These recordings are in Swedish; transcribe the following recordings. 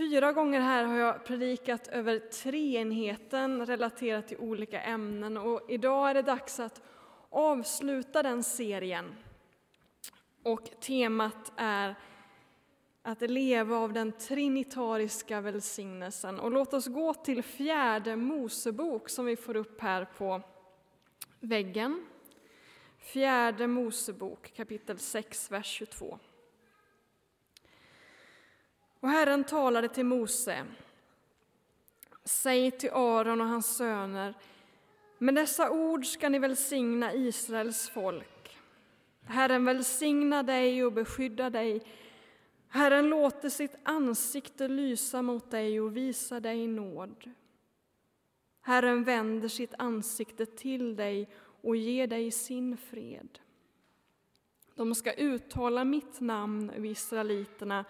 Fyra gånger här har jag predikat över treenheten relaterat till olika ämnen och idag är det dags att avsluta den serien. Och temat är att leva av den trinitariska välsignelsen. Och låt oss gå till fjärde Mosebok som vi får upp här på väggen. Fjärde Mosebok kapitel 6, vers 22. Och Herren talade till Mose. Säg till Aron och hans söner, med dessa ord ska ni välsigna Israels folk. Herren välsigna dig och beskydda dig. Herren låter sitt ansikte lysa mot dig och visa dig nåd. Herren vänder sitt ansikte till dig och ger dig sin fred. De ska uttala mitt namn över israeliterna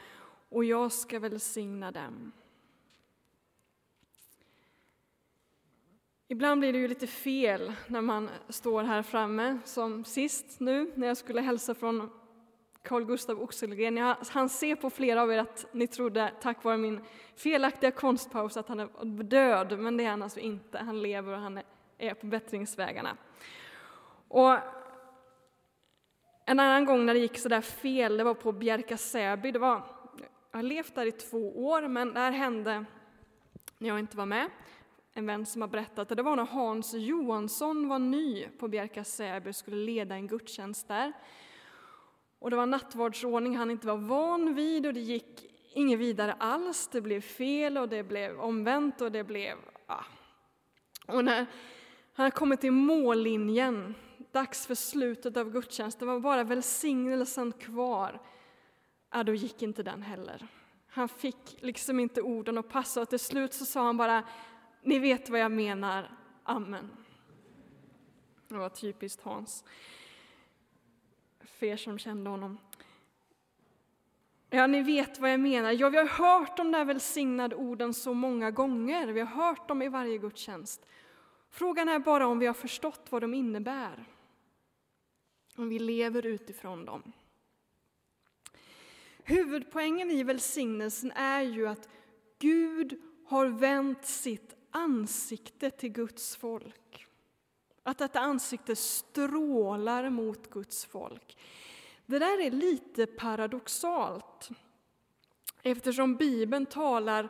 och jag ska välsigna dem. Ibland blir det ju lite fel när man står här framme, som sist nu när jag skulle hälsa från Carl Gustav Oxelgren. Jag hann se på flera av er att ni trodde, tack vare min felaktiga konstpaus, att han är död, men det är han alltså inte. Han lever och han är på bättringsvägarna. Och en annan gång när det gick så där fel, det var på Bjärka Säby. Det var jag har levt där i två år, men det här hände när jag inte var med. En vän som har berättat det var när Hans Johansson var ny på Bjärka Säby och skulle leda en gudstjänst där. Och det var nattvardsordning han inte var van vid och det gick inget vidare alls. Det blev fel och det blev omvänt och det blev... Ja. Och när han kommit till mållinjen, dags för slutet av gudstjänsten, var bara välsignelsen kvar ja, då gick inte den heller. Han fick liksom inte orden att passa och till slut så sa han bara Ni vet vad jag menar, amen. Det var typiskt Hans. För er som kände honom. Ja, ni vet vad jag menar. Ja, vi har hört de där välsignade orden så många gånger. Vi har hört dem i varje gudstjänst. Frågan är bara om vi har förstått vad de innebär. Om vi lever utifrån dem. Huvudpoängen i välsignelsen är ju att Gud har vänt sitt ansikte till Guds folk. Att detta ansikte strålar mot Guds folk. Det där är lite paradoxalt eftersom Bibeln talar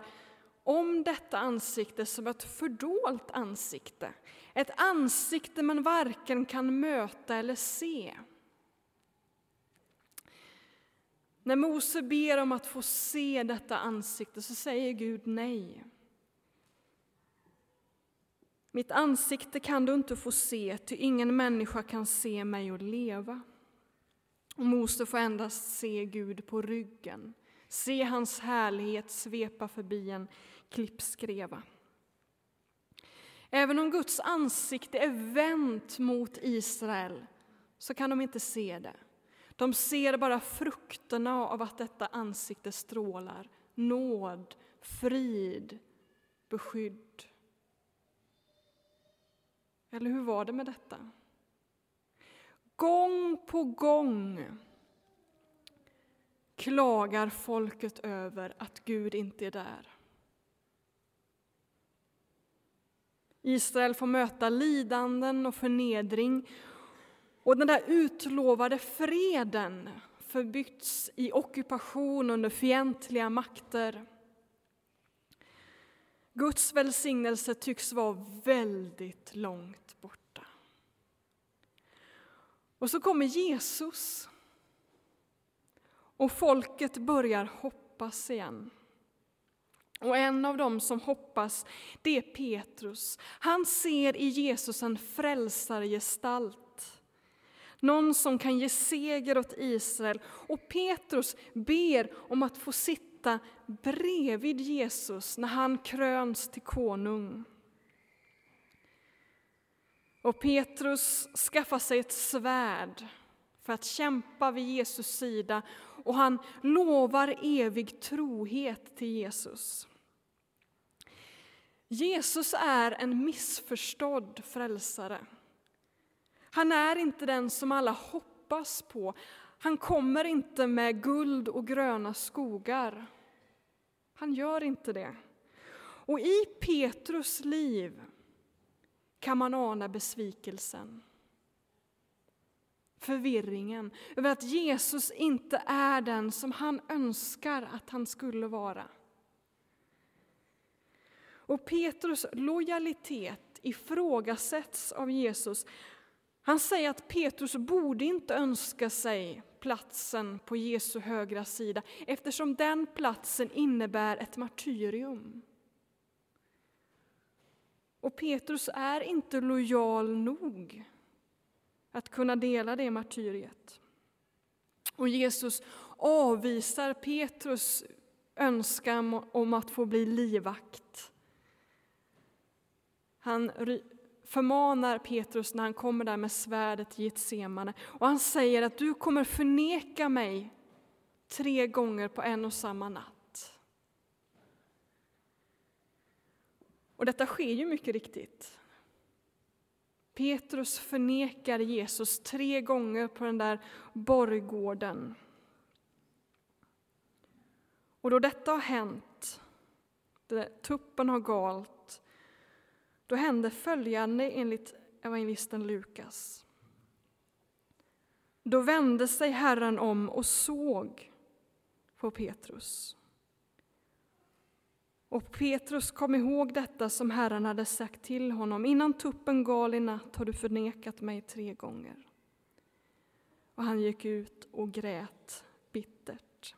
om detta ansikte som ett fördolt ansikte. Ett ansikte man varken kan möta eller se. När Mose ber om att få se detta ansikte så säger Gud nej. Mitt ansikte kan du inte få se, ty ingen människa kan se mig och leva. Och Mose får endast se Gud på ryggen, se hans härlighet svepa förbi en klippskreva. Även om Guds ansikte är vänt mot Israel så kan de inte se det. De ser bara frukterna av att detta ansikte strålar. Nåd, frid, beskydd. Eller hur var det med detta? Gång på gång klagar folket över att Gud inte är där. Israel får möta lidanden och förnedring och den där utlovade freden förbytts i ockupation under fientliga makter. Guds välsignelse tycks vara väldigt långt borta. Och så kommer Jesus. Och folket börjar hoppas igen. Och en av dem som hoppas, det är Petrus. Han ser i Jesus en frälsargestalt någon som kan ge seger åt Israel. Och Petrus ber om att få sitta bredvid Jesus när han kröns till konung. Och Petrus skaffar sig ett svärd för att kämpa vid Jesus sida och han lovar evig trohet till Jesus. Jesus är en missförstådd frälsare. Han är inte den som alla hoppas på. Han kommer inte med guld och gröna skogar. Han gör inte det. Och i Petrus liv kan man ana besvikelsen. Förvirringen över att Jesus inte är den som han önskar att han skulle vara. Och Petrus lojalitet ifrågasätts av Jesus. Han säger att Petrus borde inte önska sig platsen på Jesu högra sida eftersom den platsen innebär ett martyrium. Och Petrus är inte lojal nog att kunna dela det martyriet. Och Jesus avvisar Petrus önskan om att få bli livvakt. Han förmanar Petrus när han kommer där med svärdet i Getsemane och han säger att du kommer förneka mig tre gånger på en och samma natt. Och detta sker ju mycket riktigt. Petrus förnekar Jesus tre gånger på den där borggården. Och då detta har hänt, tuppen har galt, då hände följande enligt evangelisten Lukas. Då vände sig Herren om och såg på Petrus. Och Petrus kom ihåg detta som Herren hade sagt till honom. Innan tuppen gal i natt har du förnekat mig tre gånger. Och han gick ut och grät bittert.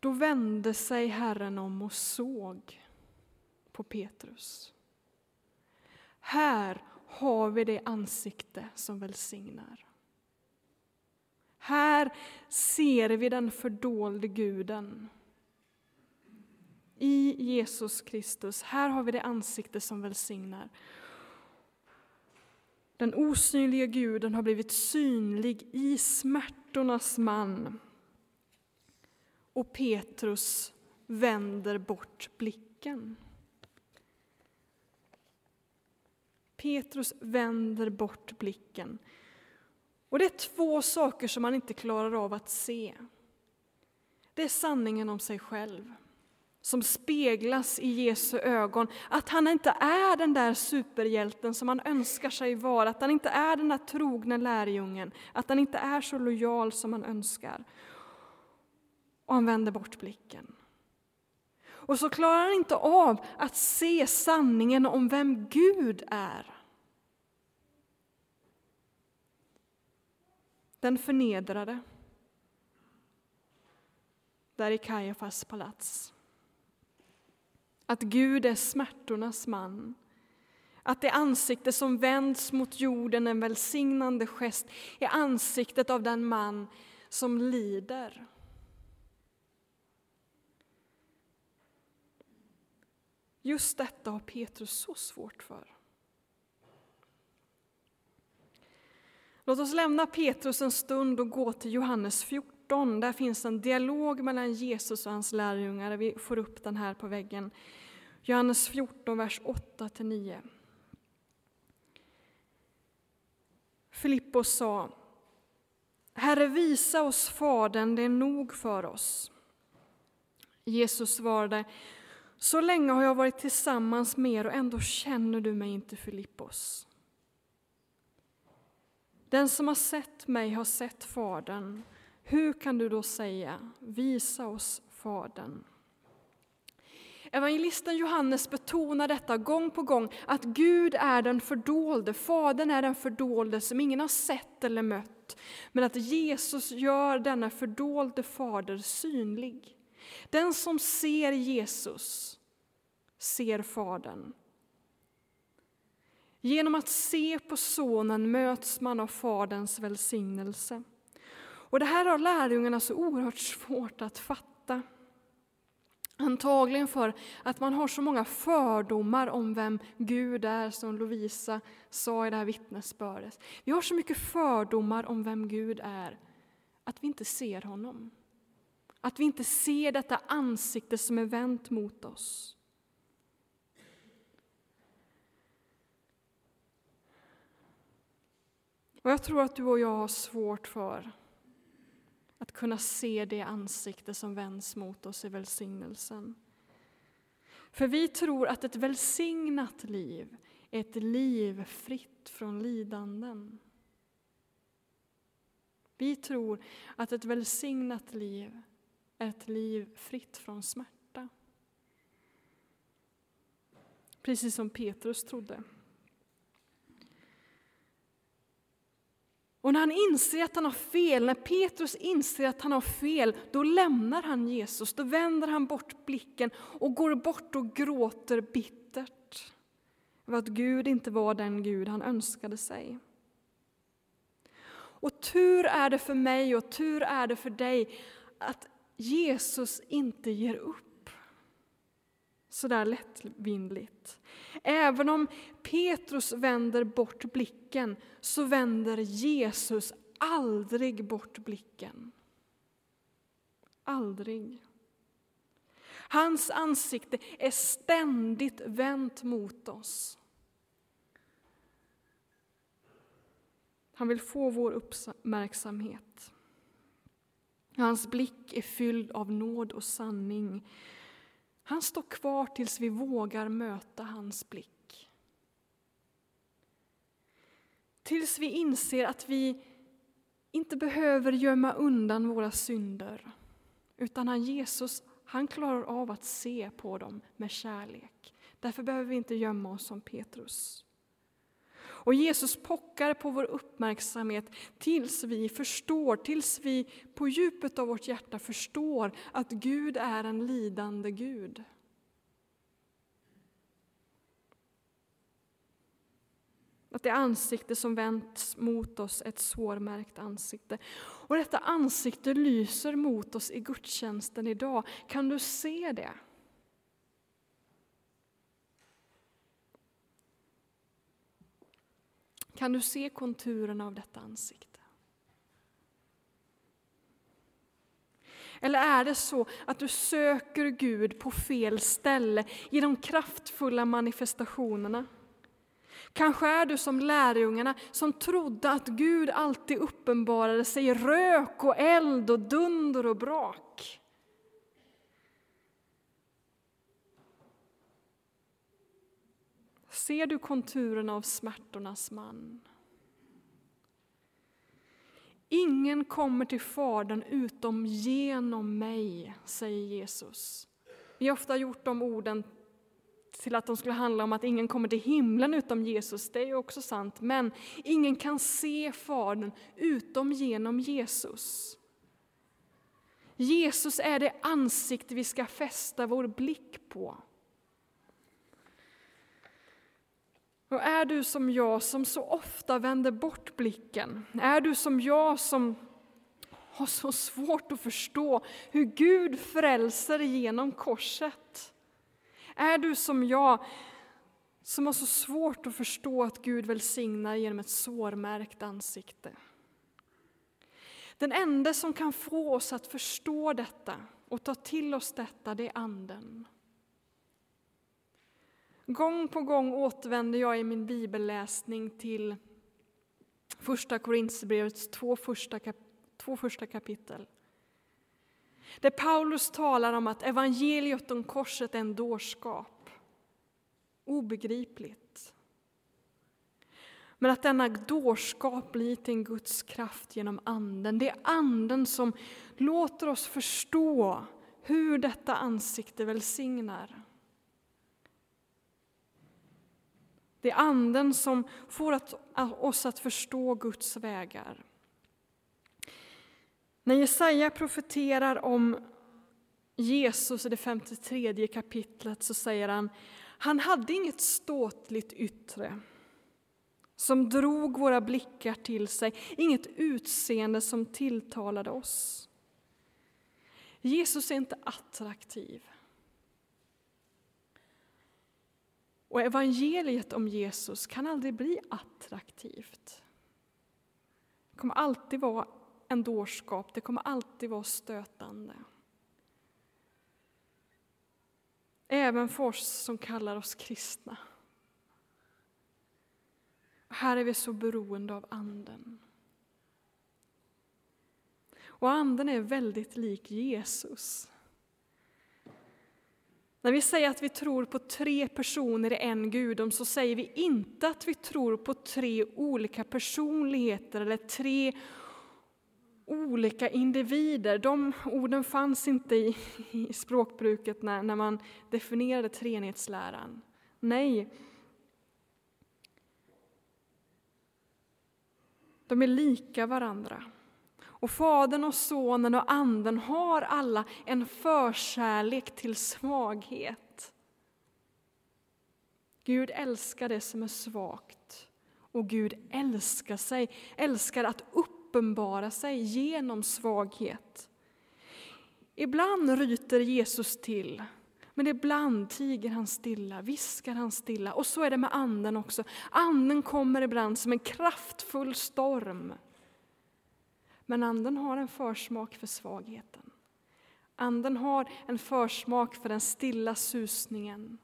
Då vände sig Herren om och såg på Petrus. Här har vi det ansikte som välsignar. Här ser vi den fördolde guden. I Jesus Kristus, här har vi det ansikte som välsignar. Den osynliga guden har blivit synlig i smärtornas man. Och Petrus vänder bort blicken. Petrus vänder bort blicken. Och det är två saker som han inte klarar av att se. Det är sanningen om sig själv, som speglas i Jesu ögon. Att han inte är den där superhjälten som han önskar sig vara, att han inte är den där trogna lärjungen, att han inte är så lojal som han önskar. Och han vänder bort blicken. Och så klarar han inte av att se sanningen om vem Gud är. Den förnedrade, där i Kajafas palats. Att Gud är smärtornas man. Att det ansikte som vänds mot jorden, en välsignande gest, är ansiktet av den man som lider. Just detta har Petrus så svårt för. Låt oss lämna Petrus en stund och gå till Johannes 14. Där finns en dialog mellan Jesus och hans lärjungar. Vi får upp den här på väggen. Johannes 14, vers 8-9. Filippos sa Herre, visa oss Fadern, det är nog för oss. Jesus svarade så länge har jag varit tillsammans med er och ändå känner du mig inte, Filippos. Den som har sett mig har sett Fadern. Hur kan du då säga, visa oss Fadern? Evangelisten Johannes betonar detta gång på gång, att Gud är den fördolde, Fadern är den fördolde som ingen har sett eller mött, men att Jesus gör denna fördolde Fader synlig. Den som ser Jesus ser Fadern. Genom att se på Sonen möts man av Faderns välsignelse. Och det här har lärjungarna så oerhört svårt att fatta. Antagligen för att man har så många fördomar om vem Gud är, som Lovisa sa i det här vittnesbördet. Vi har så mycket fördomar om vem Gud är, att vi inte ser honom. Att vi inte ser detta ansikte som är vänt mot oss. Och jag tror att du och jag har svårt för Att kunna se det ansikte som vänds mot oss i välsignelsen. För vi tror att ett välsignat liv är ett liv fritt från lidanden. Vi tror att ett välsignat liv ett liv fritt från smärta. Precis som Petrus trodde. Och när han inser att han har fel, när Petrus inser att han har fel, då lämnar han Jesus, då vänder han bort blicken och går bort och gråter bittert över att Gud inte var den Gud han önskade sig. Och tur är det för mig och tur är det för dig att Jesus inte ger upp så där lättvindligt. Även om Petrus vänder bort blicken så vänder Jesus aldrig bort blicken. Aldrig. Hans ansikte är ständigt vänt mot oss. Han vill få vår uppmärksamhet. Hans blick är fylld av nåd och sanning. Han står kvar tills vi vågar möta hans blick. Tills vi inser att vi inte behöver gömma undan våra synder. Utan han Jesus, han klarar av att se på dem med kärlek. Därför behöver vi inte gömma oss som Petrus. Och Jesus pockar på vår uppmärksamhet tills vi förstår, tills vi på djupet av vårt hjärta förstår att Gud är en lidande Gud. Att det ansikte som vänts mot oss är ett sårmärkt ansikte. Och detta ansikte lyser mot oss i gudstjänsten idag. Kan du se det? Kan du se konturerna av detta ansikte? Eller är det så att du söker Gud på fel ställe i de kraftfulla manifestationerna? Kanske är du som lärjungarna som trodde att Gud alltid uppenbarade sig i rök och eld och dunder och brak. Ser du konturerna av smärtornas man? Ingen kommer till Fadern utom genom mig, säger Jesus. Vi har ofta gjort de orden till att de skulle handla om att ingen kommer till himlen utom Jesus. Det är också sant. Men ingen kan se Fadern utom genom Jesus. Jesus är det ansikte vi ska fästa vår blick på. Och är du som jag som så ofta vänder bort blicken? Är du som jag som har så svårt att förstå hur Gud frälser genom korset? Är du som jag som har så svårt att förstå att Gud välsignar genom ett sårmärkt ansikte? Den enda som kan få oss att förstå detta och ta till oss detta, det är Anden. Gång på gång återvänder jag i min bibelläsning till Första Korinthierbrevets två första, kap två första kapitel. Där Paulus talar om att evangeliet om korset är en dårskap. Obegripligt. Men att denna dårskap blir till en Guds kraft genom Anden. Det är Anden som låter oss förstå hur detta ansikte välsignar. Det är Anden som får att, oss att förstå Guds vägar. När Jesaja profeterar om Jesus i det 53 kapitlet så säger han han hade inget ståtligt yttre som drog våra blickar till sig, inget utseende som tilltalade oss. Jesus är inte attraktiv. Och evangeliet om Jesus kan aldrig bli attraktivt. Det kommer alltid vara en dårskap, det kommer alltid vara stötande. Även för oss som kallar oss kristna. Här är vi så beroende av Anden. Och anden är väldigt lik Jesus. När vi säger att vi tror på tre personer i en gudom så säger vi inte att vi tror på tre olika personligheter eller tre olika individer. De orden fanns inte i, i språkbruket när, när man definierade treenighetsläran. Nej. De är lika varandra. Och Fadern och Sonen och Anden har alla en förkärlek till svaghet. Gud älskar det som är svagt och Gud älskar sig, älskar att uppenbara sig genom svaghet. Ibland ryter Jesus till, men ibland tiger han stilla, viskar han stilla. Och så är det med Anden också. Anden kommer ibland som en kraftfull storm. Men anden har en försmak för svagheten. Anden har en försmak för den stilla susningen.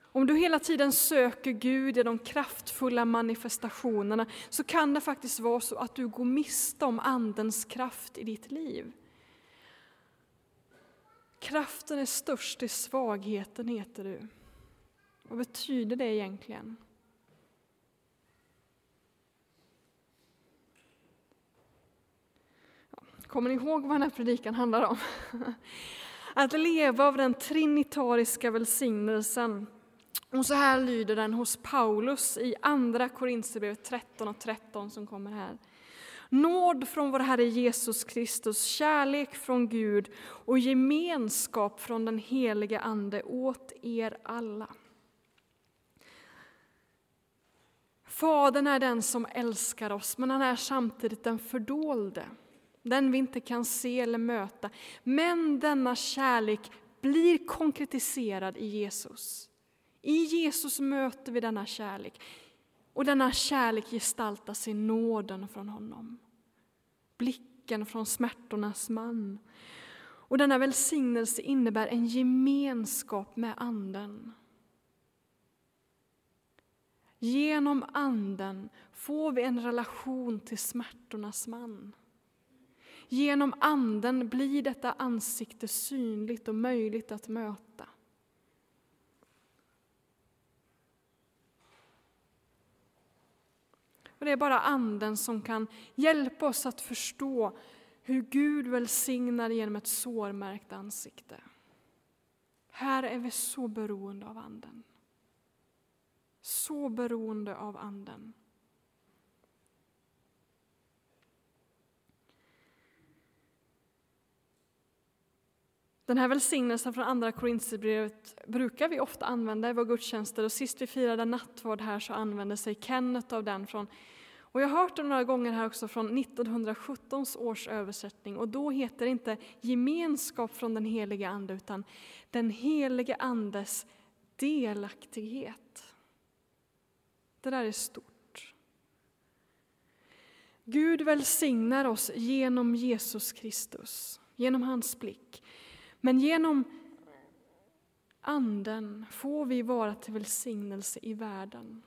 Om du hela tiden söker Gud i de kraftfulla manifestationerna så kan det faktiskt vara så att du går miste om Andens kraft i ditt liv. Kraften är störst i svagheten, heter du. Vad betyder det egentligen? Kommer ni ihåg vad den här predikan handlar om? Att leva av den trinitariska välsignelsen. Och så här lyder den hos Paulus i Andra Korinthierbrevet 13 och 13 som kommer här. Nåd från vår Herre Jesus Kristus, kärlek från Gud och gemenskap från den helige Ande åt er alla. Fadern är den som älskar oss, men han är samtidigt den fördolde den vi inte kan se eller möta. Men denna kärlek blir konkretiserad i Jesus. I Jesus möter vi denna kärlek. Och denna kärlek gestaltas i nåden från honom. Blicken från smärtornas man. Och denna välsignelse innebär en gemenskap med Anden. Genom Anden får vi en relation till smärtornas man. Genom Anden blir detta ansikte synligt och möjligt att möta. Och det är bara Anden som kan hjälpa oss att förstå hur Gud välsignar genom ett sårmärkt ansikte. Här är vi så beroende av Anden. Så beroende av Anden. Den här välsignelsen från Andra Korinthierbrevet brukar vi ofta använda i våra gudstjänster och sist vi firade nattvard här så använde sig Kenneth av den från och jag har hört den några gånger här också från 1917 års översättning och då heter det inte gemenskap från den helige Ande utan den helige Andes delaktighet. Det där är stort. Gud välsignar oss genom Jesus Kristus, genom hans blick. Men genom Anden får vi vara till välsignelse i världen.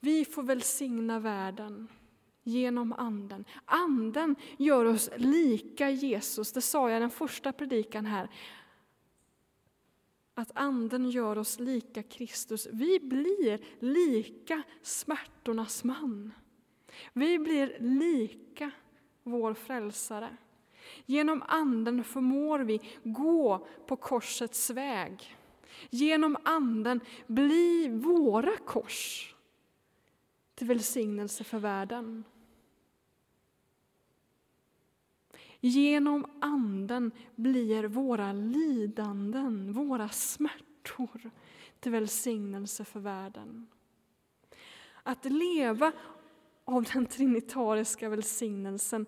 Vi får välsigna världen genom Anden. Anden gör oss lika Jesus, det sa jag i den första predikan här. Att Anden gör oss lika Kristus. Vi blir lika smärtornas man. Vi blir lika vår frälsare. Genom Anden förmår vi gå på korsets väg. Genom Anden blir våra kors till välsignelse för världen. Genom Anden blir våra lidanden, våra smärtor till välsignelse för världen. Att leva av den trinitariska välsignelsen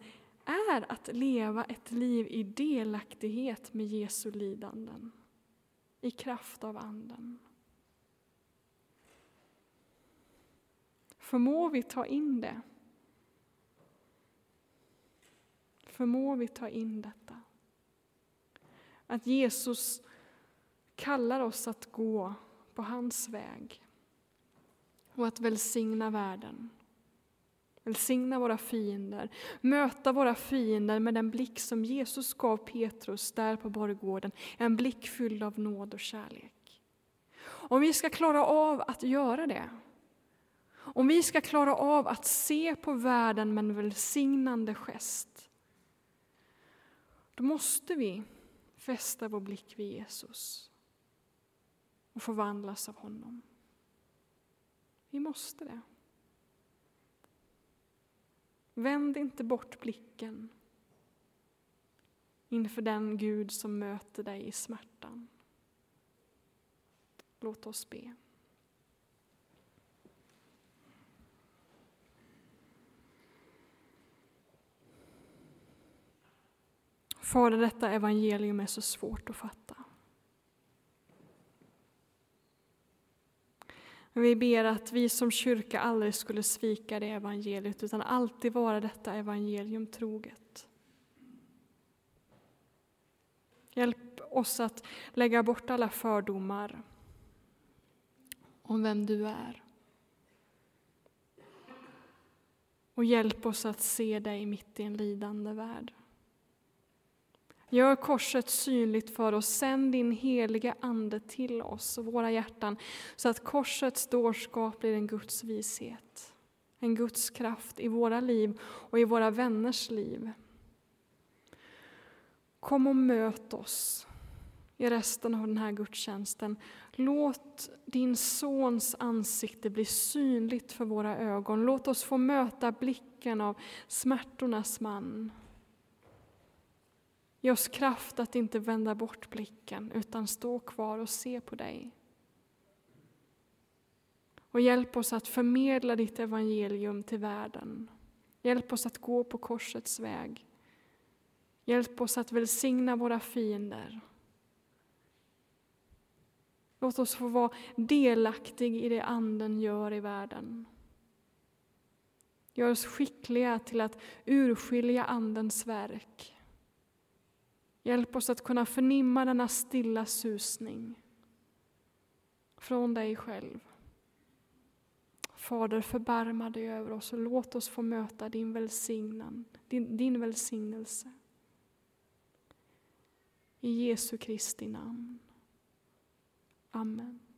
är att leva ett liv i delaktighet med Jesu lidanden, i kraft av Anden. Förmår vi ta in det? Förmår vi ta in detta? Att Jesus kallar oss att gå på hans väg och att välsigna världen Välsigna våra fiender, möta våra fiender med den blick som Jesus gav Petrus där på borggården, en blick fylld av nåd och kärlek. Om vi ska klara av att göra det, om vi ska klara av att se på världen med en välsignande gest, då måste vi fästa vår blick vid Jesus och förvandlas av honom. Vi måste det. Vänd inte bort blicken inför den Gud som möter dig i smärtan. Låt oss be. Fader, detta evangelium är så svårt att fatta. Men vi ber att vi som kyrka aldrig skulle svika det evangeliet utan alltid vara detta evangelium troget. Hjälp oss att lägga bort alla fördomar om vem du är. Och hjälp oss att se dig mitt i en lidande värld. Gör korset synligt för oss, sänd din heliga Ande till oss och våra hjärtan så att korsets dårskap blir en Guds vishet, en Guds kraft i våra liv och i våra vänners liv. Kom och möt oss i resten av den här gudstjänsten. Låt din Sons ansikte bli synligt för våra ögon. Låt oss få möta blicken av smärtornas man Ge oss kraft att inte vända bort blicken utan stå kvar och se på dig. Och hjälp oss att förmedla ditt evangelium till världen. Hjälp oss att gå på korsets väg. Hjälp oss att välsigna våra fiender. Låt oss få vara delaktig i det Anden gör i världen. Gör oss skickliga till att urskilja Andens verk Hjälp oss att kunna förnimma denna stilla susning från dig själv. Fader, förbarma dig över oss och låt oss få möta din, välsignan, din, din välsignelse. I Jesu Kristi namn. Amen.